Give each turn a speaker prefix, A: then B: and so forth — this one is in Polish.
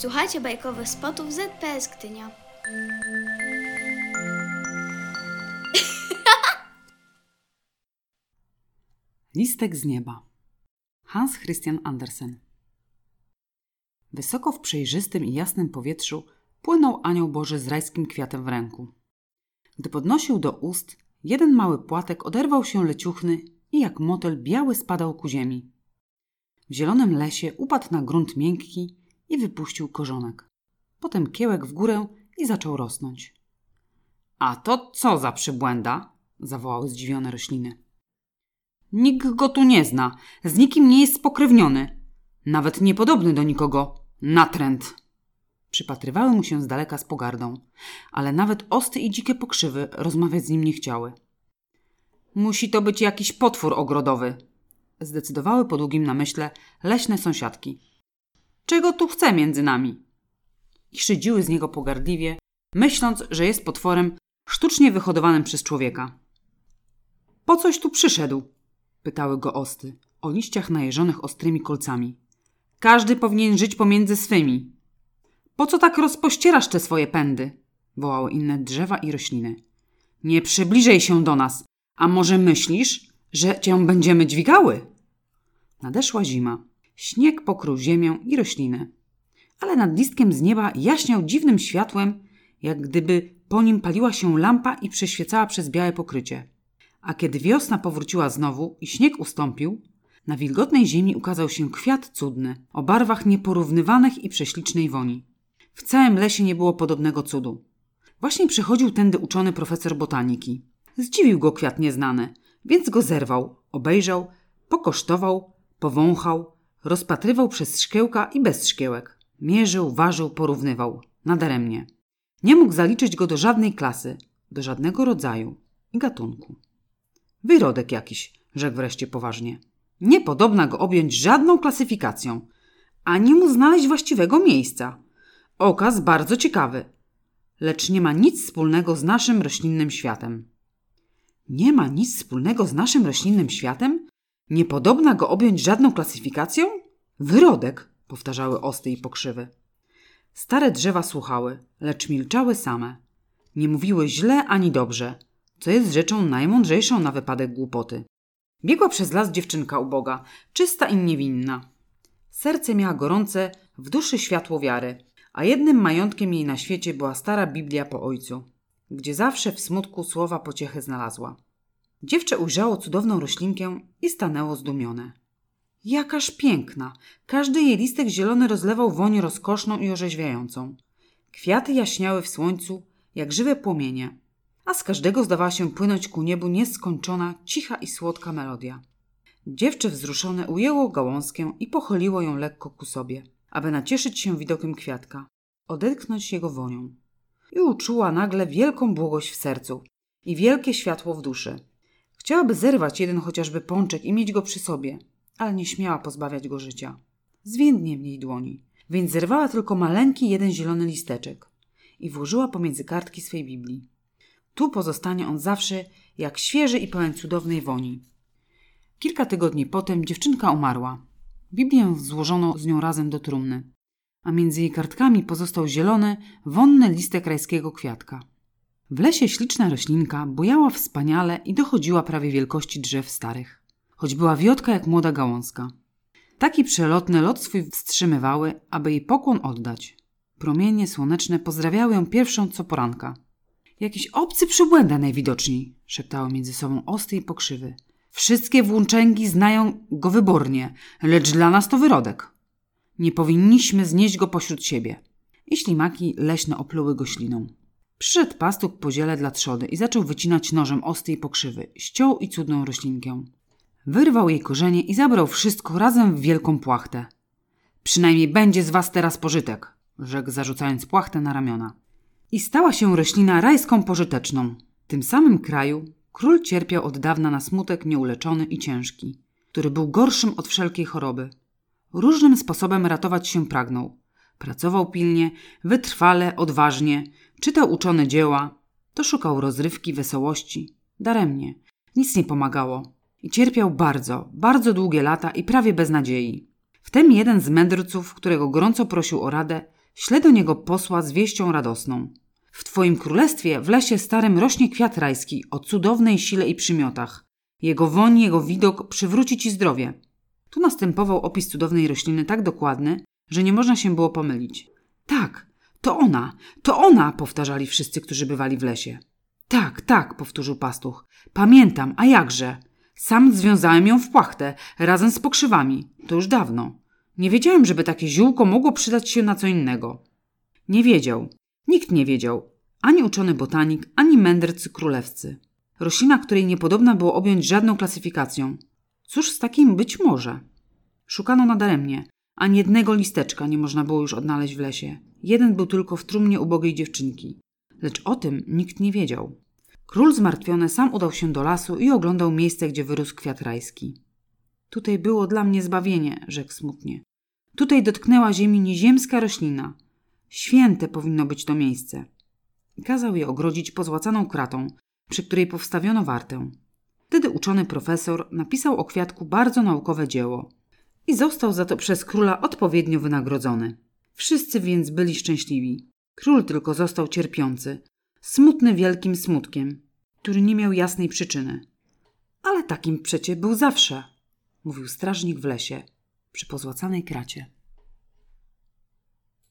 A: Słuchajcie bajkowych spotów ZPS Gdynia.
B: Listek z nieba. Hans Christian Andersen. Wysoko w przejrzystym i jasnym powietrzu płynął anioł Boży z rajskim kwiatem w ręku. Gdy podnosił do ust, jeden mały płatek oderwał się leciuchny i jak motyl biały spadał ku ziemi. W zielonym lesie upadł na grunt miękki i wypuścił korzonek. Potem kiełek w górę i zaczął rosnąć. A to co za przybłęda? zawołały zdziwione rośliny. Nikt go tu nie zna, z nikim nie jest spokrewniony, nawet niepodobny do nikogo. Natręt! Przypatrywały mu się z daleka z pogardą, ale nawet osty i dzikie pokrzywy rozmawiać z nim nie chciały. Musi to być jakiś potwór ogrodowy, zdecydowały po długim namyśle leśne sąsiadki. Czego tu chce między nami? I szydziły z niego pogardliwie, myśląc, że jest potworem sztucznie wyhodowanym przez człowieka. Po coś tu przyszedł? pytały go osty, o liściach najeżonych ostrymi kolcami. Każdy powinien żyć pomiędzy swymi. Po co tak rozpościerasz te swoje pędy? wołały inne drzewa i rośliny. Nie przybliżaj się do nas, a może myślisz, że cię będziemy dźwigały? Nadeszła zima. Śnieg pokrył ziemię i rośliny. Ale nad listkiem z nieba jaśniał dziwnym światłem, jak gdyby po nim paliła się lampa i przeświecała przez białe pokrycie. A kiedy wiosna powróciła znowu i śnieg ustąpił, na wilgotnej ziemi ukazał się kwiat cudny, o barwach nieporównywanych i prześlicznej woni. W całym lesie nie było podobnego cudu. Właśnie przechodził tędy uczony profesor botaniki. Zdziwił go kwiat nieznany, więc go zerwał, obejrzał, pokosztował, powąchał, rozpatrywał przez szkiełka i bez szkiełek. Mierzył, ważył, porównywał. Nadaremnie. Nie mógł zaliczyć go do żadnej klasy, do żadnego rodzaju i gatunku. Wyrodek jakiś, rzekł wreszcie poważnie. Niepodobna go objąć żadną klasyfikacją, ani mu znaleźć właściwego miejsca. Okaz bardzo ciekawy, lecz nie ma nic wspólnego z naszym roślinnym światem. Nie ma nic wspólnego z naszym roślinnym światem? Niepodobna go objąć żadną klasyfikacją? Wyrodek, powtarzały osty i pokrzywy. Stare drzewa słuchały, lecz milczały same. Nie mówiły źle ani dobrze, co jest rzeczą najmądrzejszą na wypadek głupoty. Biegła przez las dziewczynka uboga, czysta i niewinna. Serce miała gorące, w duszy światło wiary, a jednym majątkiem jej na świecie była stara Biblia po ojcu, gdzie zawsze w smutku słowa pociechy znalazła. Dziewczę ujrzało cudowną roślinkę i stanęło zdumione. Jakaż piękna! Każdy jej listek zielony rozlewał woń rozkoszną i orzeźwiającą. Kwiaty jaśniały w słońcu, jak żywe płomienie, a z każdego zdawała się płynąć ku niebu nieskończona, cicha i słodka melodia. Dziewczę wzruszone ujęło gałązkę i pochyliło ją lekko ku sobie, aby nacieszyć się widokiem kwiatka, odetchnąć jego wonią. I uczuła nagle wielką błogość w sercu i wielkie światło w duszy. Chciałaby zerwać jeden chociażby pączek i mieć go przy sobie, ale nie śmiała pozbawiać go życia. Zwiędnie w niej dłoni, więc zerwała tylko maleńki jeden zielony listeczek i włożyła pomiędzy kartki swej Biblii. Tu pozostanie on zawsze jak świeży i pełen cudownej woni. Kilka tygodni potem dziewczynka umarła. Biblię złożono z nią razem do trumny, a między jej kartkami pozostał zielony, wonny listek rajskiego kwiatka. W lesie śliczna roślinka bujała wspaniale i dochodziła prawie wielkości drzew starych, choć była wiotka jak młoda gałązka. Taki przelotny lot swój wstrzymywały, aby jej pokłon oddać. Promienie słoneczne pozdrawiały ją pierwszą co poranka – Jakiś obcy przybłęda najwidoczniej, szeptały między sobą osty i pokrzywy. Wszystkie włóczęgi znają go wybornie, lecz dla nas to wyrodek. Nie powinniśmy znieść go pośród siebie. I ślimaki leśne opluły go śliną. Przyszedł pastuk po ziele dla trzody i zaczął wycinać nożem osty i pokrzywy, ściął i cudną roślinkę. Wyrwał jej korzenie i zabrał wszystko razem w wielką płachtę. Przynajmniej będzie z was teraz pożytek, rzekł zarzucając płachtę na ramiona i stała się roślina rajską pożyteczną. W tym samym kraju król cierpiał od dawna na smutek nieuleczony i ciężki, który był gorszym od wszelkiej choroby. Różnym sposobem ratować się pragnął. Pracował pilnie, wytrwale, odważnie, czytał uczone dzieła, to szukał rozrywki, wesołości. Daremnie. Nic nie pomagało. I cierpiał bardzo, bardzo długie lata i prawie bez nadziei. Wtem jeden z mędrców, którego gorąco prosił o radę, śle do niego posła z wieścią radosną. W twoim królestwie w lesie starym rośnie kwiat rajski o cudownej sile i przymiotach. Jego woń, jego widok przywróci ci zdrowie. Tu następował opis cudownej rośliny tak dokładny, że nie można się było pomylić. Tak, to ona, to ona, powtarzali wszyscy, którzy bywali w lesie. Tak, tak, powtórzył pastuch. Pamiętam, a jakże? Sam związałem ją w płachtę, razem z pokrzywami. To już dawno. Nie wiedziałem, żeby takie ziółko mogło przydać się na co innego. Nie wiedział. Nikt nie wiedział. Ani uczony botanik, ani mędrcy królewscy. Roślina, której niepodobna było objąć żadną klasyfikacją. Cóż z takim być może? Szukano nadaremnie. Ani jednego listeczka nie można było już odnaleźć w lesie. Jeden był tylko w trumnie ubogiej dziewczynki. Lecz o tym nikt nie wiedział. Król zmartwiony sam udał się do lasu i oglądał miejsce, gdzie wyrósł kwiat rajski. Tutaj było dla mnie zbawienie, rzekł smutnie. Tutaj dotknęła ziemi nieziemska roślina. Święte powinno być to miejsce. Kazał je ogrodzić pozłacaną kratą, przy której powstawiono wartę. Wtedy uczony profesor napisał o kwiatku bardzo naukowe dzieło i został za to przez króla odpowiednio wynagrodzony. Wszyscy więc byli szczęśliwi. Król tylko został cierpiący, smutny wielkim smutkiem, który nie miał jasnej przyczyny. Ale takim przecie był zawsze, mówił strażnik w lesie przy pozłacanej kracie.